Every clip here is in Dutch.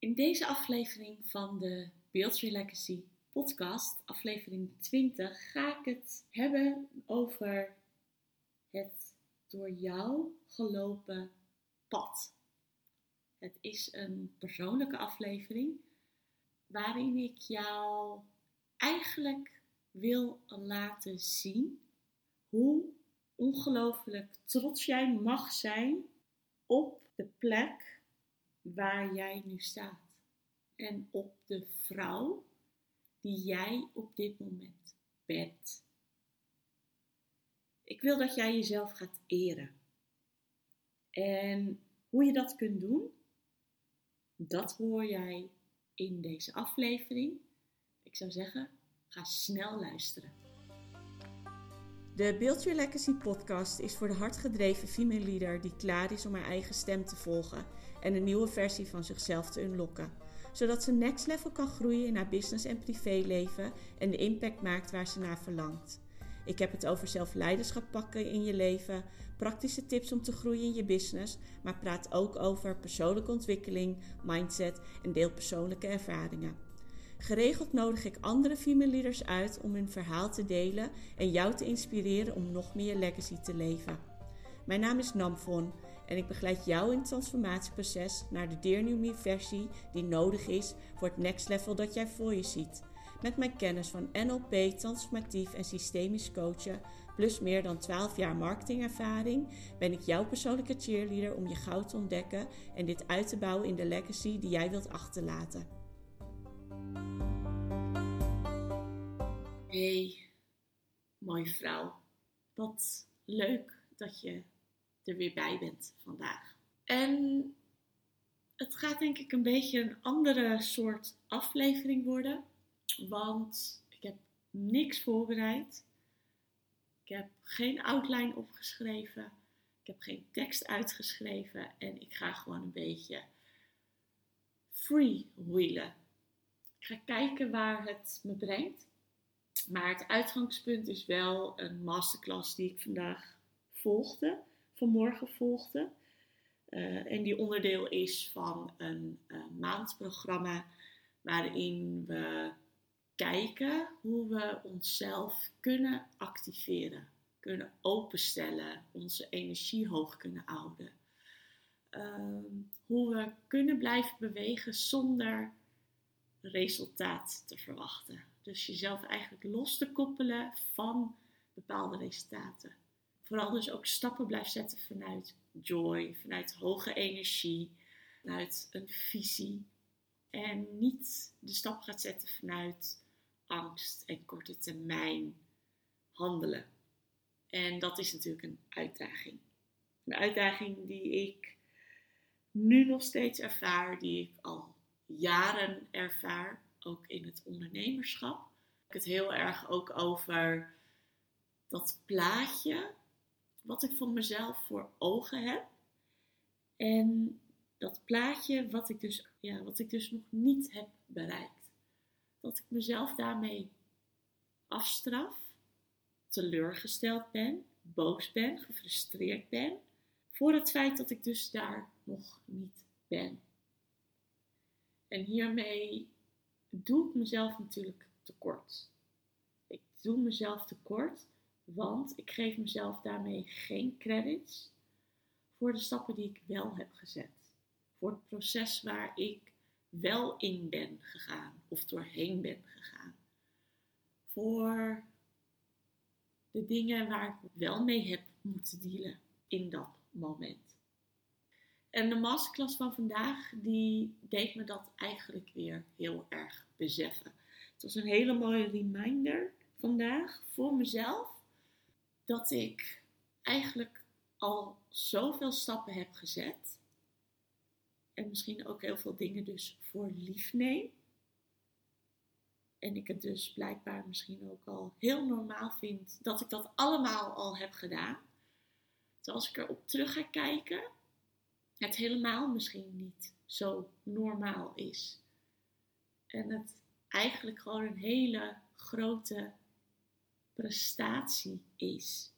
In deze aflevering van de Your Legacy podcast, aflevering 20, ga ik het hebben over het door jou gelopen pad. Het is een persoonlijke aflevering waarin ik jou eigenlijk wil laten zien hoe ongelooflijk trots jij mag zijn op de plek waar jij nu staat. En op de vrouw die jij op dit moment bent. Ik wil dat jij jezelf gaat eren. En hoe je dat kunt doen, dat hoor jij in deze aflevering. Ik zou zeggen, ga snel luisteren. De Build Your Legacy podcast is voor de hardgedreven female leader die klaar is om haar eigen stem te volgen en een nieuwe versie van zichzelf te unlocken. Zodat ze next level kan groeien in haar business en privéleven en de impact maakt waar ze naar verlangt. Ik heb het over zelfleiderschap pakken in je leven, praktische tips om te groeien in je business, maar praat ook over persoonlijke ontwikkeling, mindset en deel persoonlijke ervaringen. Geregeld nodig ik andere female leaders uit om hun verhaal te delen en jou te inspireren om nog meer legacy te leven. Mijn naam is Namfon en ik begeleid jou in het transformatieproces naar de Dear versie die nodig is voor het next level dat jij voor je ziet. Met mijn kennis van NLP, transformatief en systemisch coachen, plus meer dan 12 jaar marketingervaring, ben ik jouw persoonlijke cheerleader om je goud te ontdekken en dit uit te bouwen in de legacy die jij wilt achterlaten. Hey, mooie vrouw. Wat leuk dat je er weer bij bent vandaag. En het gaat denk ik een beetje een andere soort aflevering worden. Want ik heb niks voorbereid. Ik heb geen outline opgeschreven. Ik heb geen tekst uitgeschreven. En ik ga gewoon een beetje freewheelen. Ik ga kijken waar het me brengt. Maar het uitgangspunt is wel een masterclass die ik vandaag volgde, vanmorgen volgde. Uh, en die onderdeel is van een uh, maandprogramma waarin we kijken hoe we onszelf kunnen activeren, kunnen openstellen, onze energie hoog kunnen houden. Uh, hoe we kunnen blijven bewegen zonder resultaat te verwachten. Dus jezelf eigenlijk los te koppelen van bepaalde resultaten. Vooral dus ook stappen blijft zetten vanuit joy, vanuit hoge energie, vanuit een visie. En niet de stap gaat zetten vanuit angst en korte termijn handelen. En dat is natuurlijk een uitdaging. Een uitdaging die ik nu nog steeds ervaar, die ik al jaren ervaar, ook in het ondernemerschap. Ik het heel erg ook over dat plaatje wat ik voor mezelf voor ogen heb. En dat plaatje wat ik dus, ja, wat ik dus nog niet heb bereikt. Dat ik mezelf daarmee afstraf, teleurgesteld ben, boos ben, gefrustreerd ben. Voor het feit dat ik dus daar nog niet ben. En hiermee doe ik mezelf natuurlijk tekort. Ik doe mezelf tekort, want ik geef mezelf daarmee geen credits voor de stappen die ik wel heb gezet. Voor het proces waar ik wel in ben gegaan of doorheen ben gegaan. Voor de dingen waar ik wel mee heb moeten dealen in dat moment. En de masterclass van vandaag, die deed me dat eigenlijk weer heel erg beseffen. Het was een hele mooie reminder vandaag voor mezelf. Dat ik eigenlijk al zoveel stappen heb gezet. En misschien ook heel veel dingen dus voor lief neem. En ik het dus blijkbaar misschien ook al heel normaal vind dat ik dat allemaal al heb gedaan. Dus als ik erop terug ga kijken, het helemaal misschien niet zo normaal is. En het eigenlijk gewoon een hele grote prestatie is.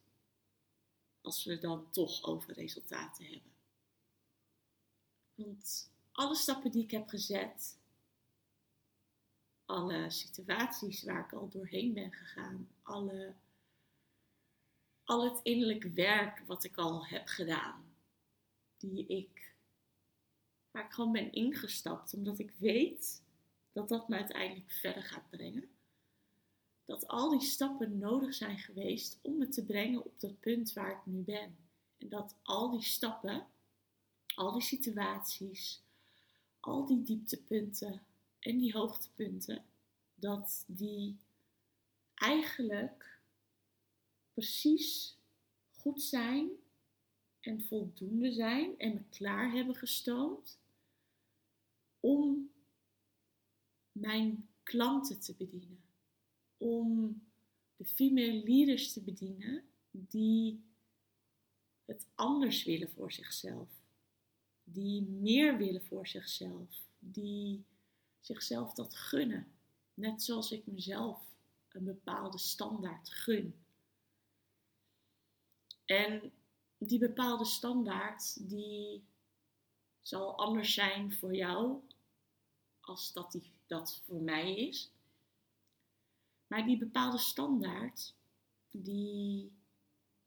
Als we dan toch over resultaten hebben. Want alle stappen die ik heb gezet, alle situaties waar ik al doorheen ben gegaan, alle, al het innerlijk werk wat ik al heb gedaan, die ik, waar ik gewoon ben ingestapt, omdat ik weet dat dat me uiteindelijk verder gaat brengen. Dat al die stappen nodig zijn geweest om me te brengen op dat punt waar ik nu ben. En dat al die stappen, al die situaties, al die dieptepunten en die hoogtepunten, dat die eigenlijk precies goed zijn en voldoende zijn en me klaar hebben gestoomd om mijn klanten te bedienen. Om de female leaders te bedienen die het anders willen voor zichzelf. Die meer willen voor zichzelf. Die zichzelf dat gunnen. Net zoals ik mezelf een bepaalde standaard gun. En die bepaalde standaard die zal anders zijn voor jou als dat die, dat voor mij is. Maar die bepaalde standaard die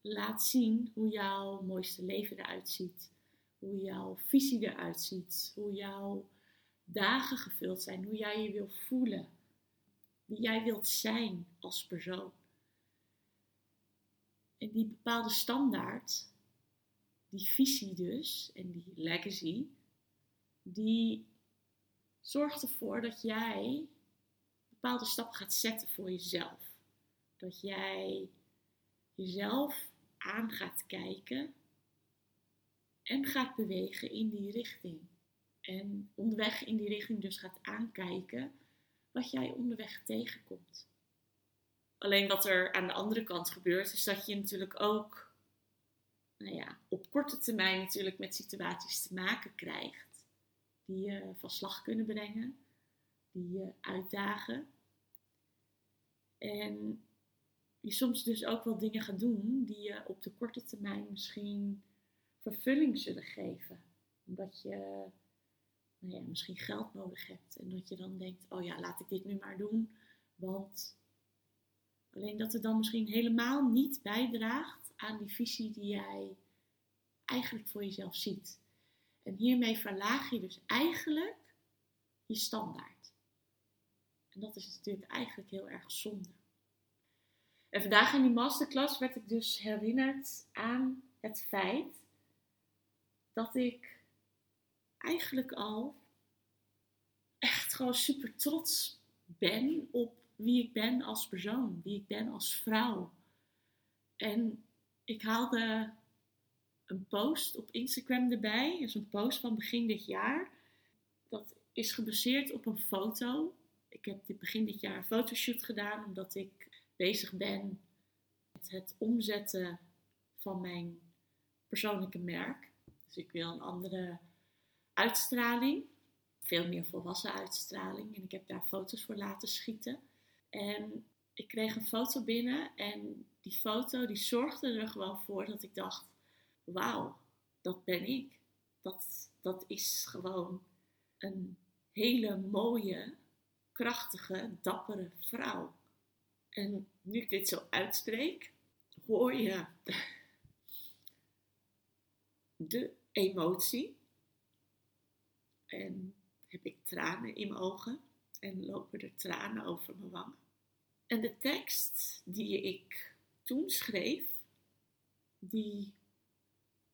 laat zien hoe jouw mooiste leven eruit ziet. Hoe jouw visie eruit ziet. Hoe jouw dagen gevuld zijn. Hoe jij je wil voelen. Wie jij wilt zijn als persoon. En die bepaalde standaard, die visie dus, en die legacy, die zorgt ervoor dat jij bepaalde stappen gaat zetten voor jezelf. Dat jij jezelf aan gaat kijken en gaat bewegen in die richting. En onderweg in die richting dus gaat aankijken wat jij onderweg tegenkomt. Alleen wat er aan de andere kant gebeurt, is dat je natuurlijk ook nou ja, op korte termijn natuurlijk met situaties te maken krijgt. Die je van slag kunnen brengen, die je uitdagen. En je soms dus ook wel dingen gaat doen die je op de korte termijn misschien vervulling zullen geven. Omdat je nou ja, misschien geld nodig hebt. En dat je dan denkt, oh ja, laat ik dit nu maar doen. Want alleen dat het dan misschien helemaal niet bijdraagt aan die visie die jij eigenlijk voor jezelf ziet. En hiermee verlaag je dus eigenlijk je standaard. En dat is natuurlijk eigenlijk heel erg zonde. En vandaag in die masterclass werd ik dus herinnerd aan het feit dat ik eigenlijk al echt gewoon super trots ben op wie ik ben als persoon, wie ik ben als vrouw. En ik haalde een post op Instagram erbij, dat is een post van begin dit jaar. Dat is gebaseerd op een foto. Ik heb dit begin dit jaar een fotoshoot gedaan omdat ik bezig ben met het omzetten van mijn persoonlijke merk. Dus ik wil een andere uitstraling, veel meer volwassen uitstraling. En ik heb daar foto's voor laten schieten. En ik kreeg een foto binnen en die foto die zorgde er gewoon voor dat ik dacht, wauw, dat ben ik. Dat, dat is gewoon een hele mooie, krachtige, dappere vrouw. En nu ik dit zo uitspreek, hoor je de emotie. En heb ik tranen in mijn ogen en lopen er tranen over mijn wangen. En de tekst die ik toen schreef, die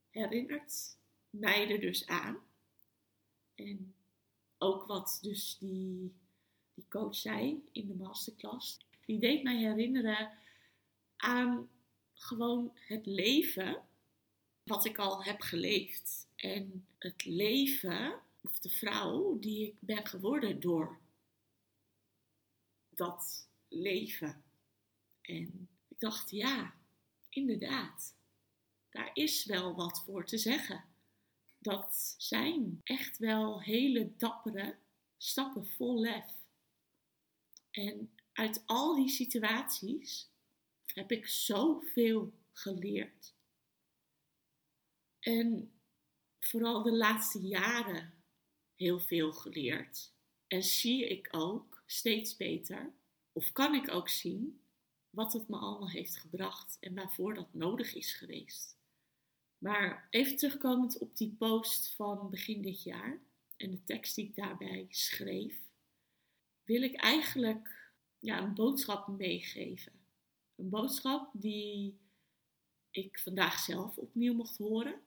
herinnert mij er dus aan. En ook wat dus die, die coach zei in de masterclass die deed mij herinneren aan gewoon het leven wat ik al heb geleefd. En het leven, of de vrouw die ik ben geworden door dat leven. En ik dacht, ja, inderdaad, daar is wel wat voor te zeggen. Dat zijn echt wel hele dappere stappen vol lef. En uit al die situaties heb ik zoveel geleerd. En vooral de laatste jaren heel veel geleerd. En zie ik ook steeds beter, of kan ik ook zien, wat het me allemaal heeft gebracht en waarvoor dat nodig is geweest. Maar even terugkomend op die post van begin dit jaar en de tekst die ik daarbij schreef, wil ik eigenlijk ja, een boodschap meegeven. Een boodschap die ik vandaag zelf opnieuw mocht horen.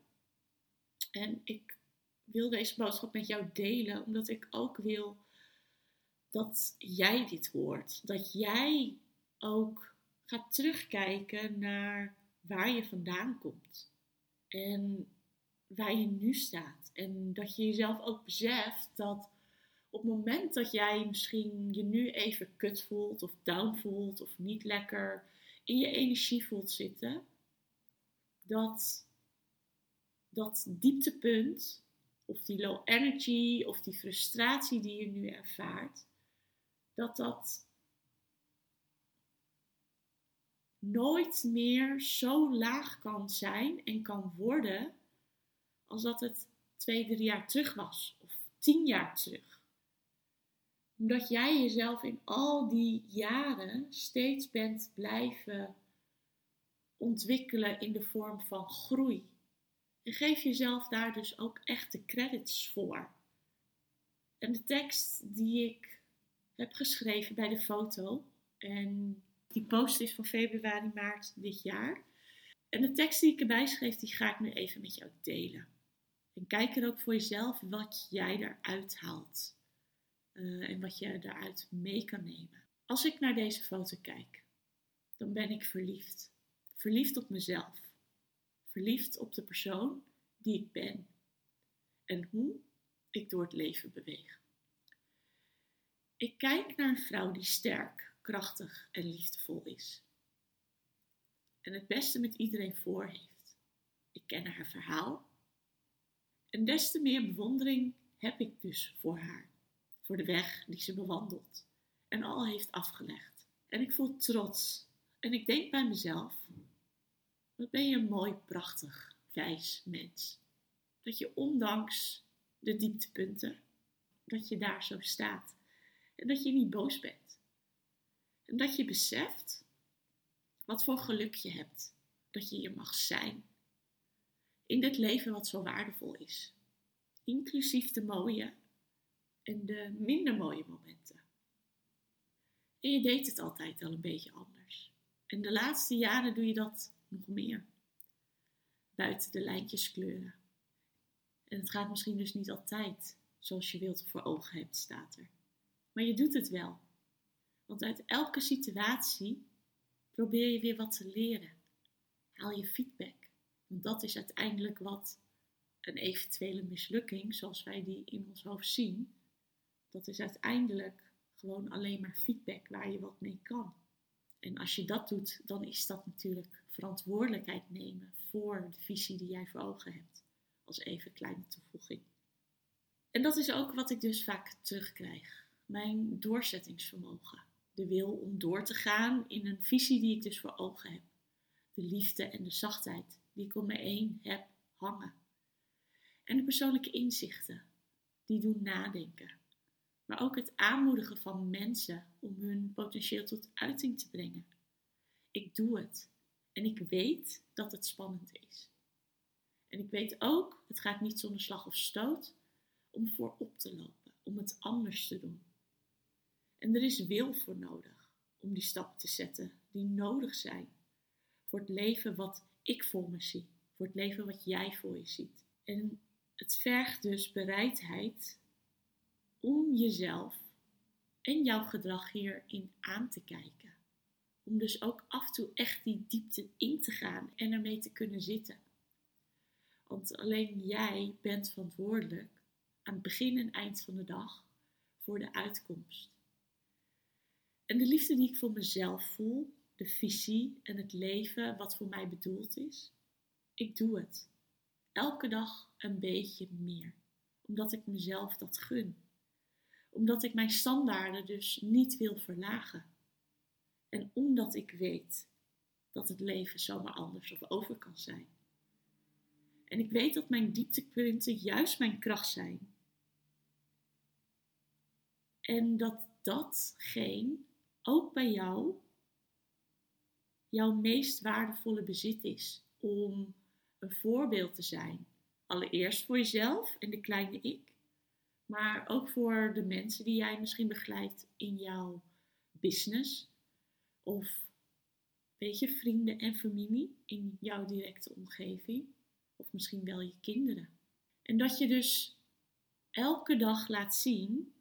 En ik wil deze boodschap met jou delen, omdat ik ook wil dat jij dit hoort. Dat jij ook gaat terugkijken naar waar je vandaan komt. En waar je nu staat. En dat je jezelf ook beseft dat op het moment dat jij misschien je nu even kut voelt of down voelt of niet lekker in je energie voelt zitten, dat dat dieptepunt of die low energy of die frustratie die je nu ervaart, dat dat nooit meer zo laag kan zijn en kan worden als dat het twee, drie jaar terug was of tien jaar terug. Omdat jij jezelf in al die jaren steeds bent blijven ontwikkelen in de vorm van groei. En geef jezelf daar dus ook echt de credits voor. En de tekst die ik heb geschreven bij de foto, en die post is van februari, maart dit jaar. En de tekst die ik erbij schreef, die ga ik nu even met jou delen. En kijk er ook voor jezelf wat jij eruit haalt. Uh, en wat je daaruit mee kan nemen. Als ik naar deze foto kijk, dan ben ik verliefd. Verliefd op mezelf. Verliefd op de persoon die ik ben. En hoe ik door het leven beweeg. Ik kijk naar een vrouw die sterk, krachtig en liefdevol is. En het beste met iedereen voor heeft. Ik ken haar verhaal. En des te meer bewondering heb ik dus voor haar. Voor de weg die ze bewandelt en al heeft afgelegd. En ik voel trots. En ik denk bij mezelf: wat ben je een mooi, prachtig, wijs mens. Dat je ondanks de dieptepunten, dat je daar zo staat. En dat je niet boos bent. En dat je beseft wat voor geluk je hebt. Dat je hier mag zijn. In dit leven wat zo waardevol is. Inclusief de mooie en de minder mooie momenten. En je deed het altijd al een beetje anders. En de laatste jaren doe je dat nog meer. Buiten de lijntjes kleuren. En het gaat misschien dus niet altijd zoals je wilt voor ogen hebt, staat er. Maar je doet het wel. Want uit elke situatie probeer je weer wat te leren. Haal je feedback. Want dat is uiteindelijk wat een eventuele mislukking, zoals wij die in ons hoofd zien, dat is uiteindelijk gewoon alleen maar feedback waar je wat mee kan. En als je dat doet, dan is dat natuurlijk verantwoordelijkheid nemen voor de visie die jij voor ogen hebt. Als even kleine toevoeging. En dat is ook wat ik dus vaak terugkrijg. Mijn doorzettingsvermogen. De wil om door te gaan in een visie die ik dus voor ogen heb. De liefde en de zachtheid die ik om me heen heb hangen. En de persoonlijke inzichten die doen nadenken. Maar ook het aanmoedigen van mensen om hun potentieel tot uiting te brengen. Ik doe het. En ik weet dat het spannend is. En ik weet ook, het gaat niet zonder slag of stoot, om voorop te lopen, om het anders te doen. En er is wil voor nodig om die stappen te zetten die nodig zijn voor het leven wat ik voor me zie, voor het leven wat jij voor je ziet. En het vergt dus bereidheid om jezelf en jouw gedrag hierin aan te kijken. Om dus ook af en toe echt die diepte in te gaan en ermee te kunnen zitten. Want alleen jij bent verantwoordelijk aan het begin en eind van de dag voor de uitkomst. En de liefde die ik voor mezelf voel, de visie en het leven wat voor mij bedoeld is, ik doe het. Elke dag een beetje meer, omdat ik mezelf dat gun. Omdat ik mijn standaarden dus niet wil verlagen. En omdat ik weet dat het leven zomaar anders of over kan zijn. En ik weet dat mijn dieptepunten juist mijn kracht zijn. En dat datgene ook bij jou jouw meest waardevolle bezit is om een voorbeeld te zijn. Allereerst voor jezelf en de kleine ik, maar ook voor de mensen die jij misschien begeleidt in jouw business of weet je, vrienden en familie in jouw directe omgeving of misschien wel je kinderen. En dat je dus elke dag laat zien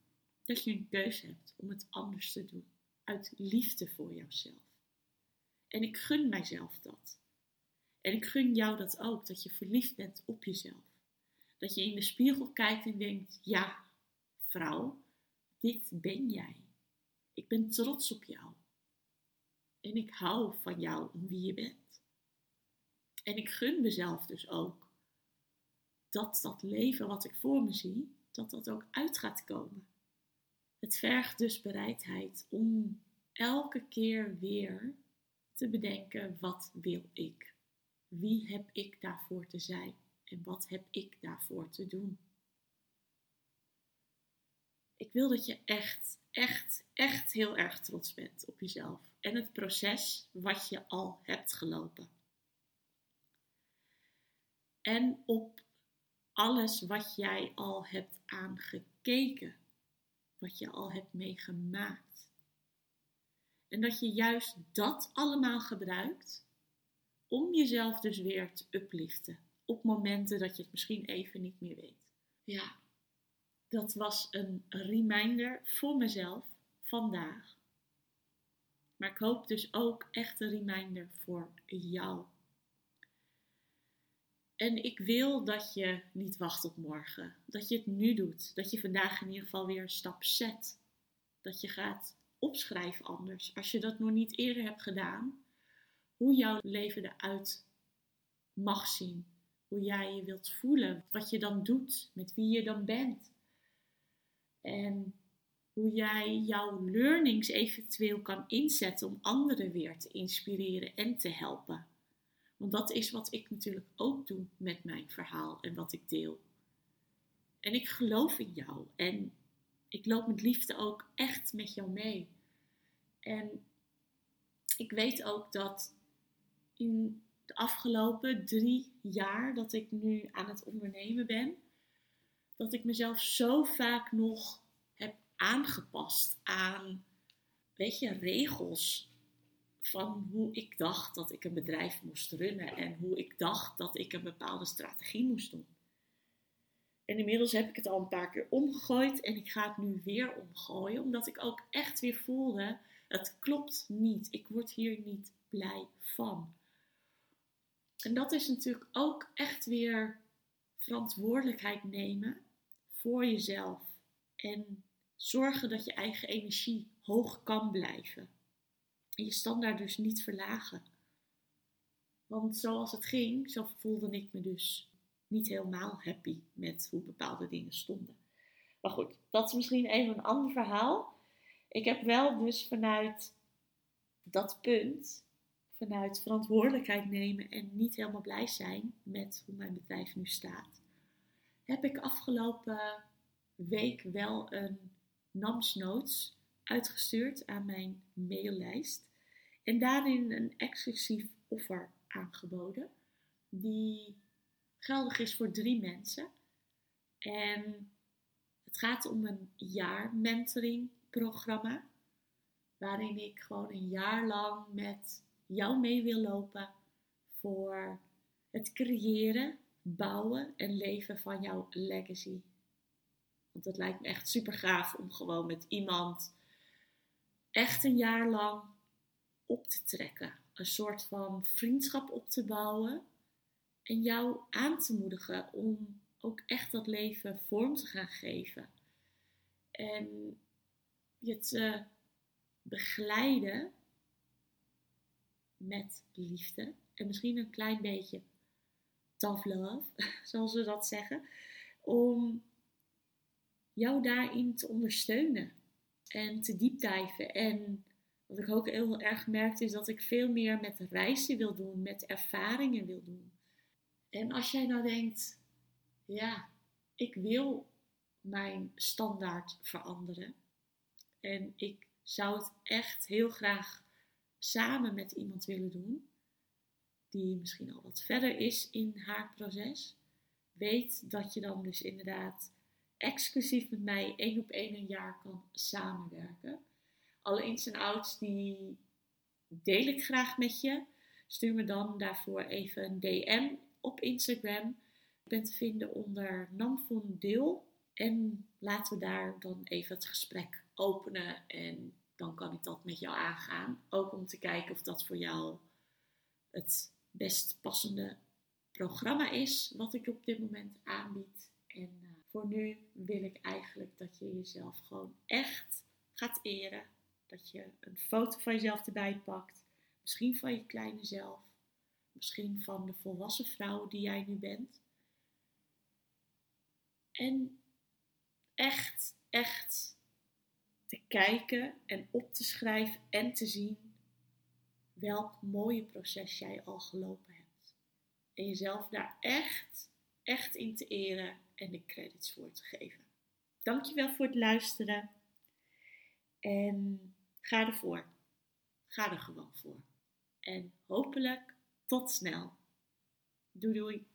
dat je een keuze hebt om het anders te doen uit liefde voor jouzelf. En ik gun mijzelf dat. En ik gun jou dat ook, dat je verliefd bent op jezelf. Dat je in de spiegel kijkt en denkt: ja, vrouw, dit ben jij. Ik ben trots op jou. En ik hou van jou om wie je bent. En ik gun mezelf dus ook dat dat leven wat ik voor me zie, dat dat ook uit gaat komen. Het vergt dus bereidheid om elke keer weer te bedenken: wat wil ik? Wie heb ik daarvoor te zijn? En wat heb ik daarvoor te doen? Ik wil dat je echt, echt, echt heel erg trots bent op jezelf en het proces wat je al hebt gelopen. En op alles wat jij al hebt aangekeken, wat je al hebt meegemaakt. En dat je juist dat allemaal gebruikt om jezelf dus weer te upliften op momenten dat je het misschien even niet meer weet. Ja, dat was een reminder voor mezelf vandaag. Maar ik hoop dus ook echt een reminder voor jou. En ik wil dat je niet wacht op morgen. Dat je het nu doet. Dat je vandaag in ieder geval weer een stap zet. Dat je gaat opschrijven anders. Als je dat nog niet eerder hebt gedaan. Hoe jouw leven eruit mag zien. Hoe jij je wilt voelen. Wat je dan doet. Met wie je dan bent. En hoe jij jouw learnings eventueel kan inzetten om anderen weer te inspireren en te helpen. Want dat is wat ik natuurlijk ook doe met mijn verhaal en wat ik deel. En ik geloof in jou en ik loop met liefde ook echt met jou mee. En ik weet ook dat in afgelopen drie jaar dat ik nu aan het ondernemen ben, dat ik mezelf zo vaak nog aangepast aan, weet je, regels van hoe ik dacht dat ik een bedrijf moest runnen en hoe ik dacht dat ik een bepaalde strategie moest doen. En inmiddels heb ik het al een paar keer omgegooid en ik ga het nu weer omgooien, omdat ik ook echt weer voelde, het klopt niet. Ik word hier niet blij van. En dat is natuurlijk ook echt weer verantwoordelijkheid nemen voor jezelf. En Zorgen dat je eigen energie hoog kan blijven. En je standaard dus niet verlagen. Want zoals het ging, zo voelde ik me dus niet helemaal happy met hoe bepaalde dingen stonden. Maar goed, dat is misschien even een ander verhaal. Ik heb wel dus vanuit dat punt, vanuit verantwoordelijkheid nemen en niet helemaal blij zijn met hoe mijn bedrijf nu staat, heb ik afgelopen week wel een NAMS uitgestuurd aan mijn maillijst. En daarin een exclusief offer aangeboden. Die geldig is voor drie mensen. En het gaat om een jaar mentoring programma. Waarin ik gewoon een jaar lang met jou mee wil lopen voor het creëren, bouwen en leven van jouw legacy. Want het lijkt me echt super gaaf om gewoon met iemand echt een jaar lang op te trekken. Een soort van vriendschap op te bouwen. En jou aan te moedigen om ook echt dat leven vorm te gaan geven. En je te begeleiden met liefde. En misschien een klein beetje tough love, zoals we dat zeggen. Om jou daarin te ondersteunen en te diepdijven. En wat ik ook heel erg merkte is dat ik veel meer met reizen wil doen, met ervaringen wil doen. En als jij nou denkt, ja, ik wil mijn standaard veranderen. En ik zou het echt heel graag samen met iemand willen doen. Die misschien al wat verder is in haar proces. Weet dat je dan dus inderdaad exclusief met mij één op één een jaar kan samenwerken. Alle ins en outs die deel ik graag met je. Stuur me dan daarvoor even een DM op Instagram. Je bent te vinden onder Namfon Deel. En laten we daar dan even het gesprek openen. En dan kan ik dat met jou aangaan. Ook om te kijken of dat voor jou het best passende programma is wat ik op dit moment aanbied. En uh, voor nu wil ik eigenlijk dat je jezelf gewoon echt gaat eren. Dat je een foto van jezelf erbij pakt. Misschien van je kleine zelf. Misschien van de volwassen vrouw die jij nu bent. En echt, echt kijken en op te schrijven en te zien welk mooie proces jij al gelopen hebt. En jezelf daar echt, echt in te eren en de credits voor te geven. Dankjewel voor het luisteren. En ga ervoor. Ga er gewoon voor. En hopelijk tot snel. Doei doei.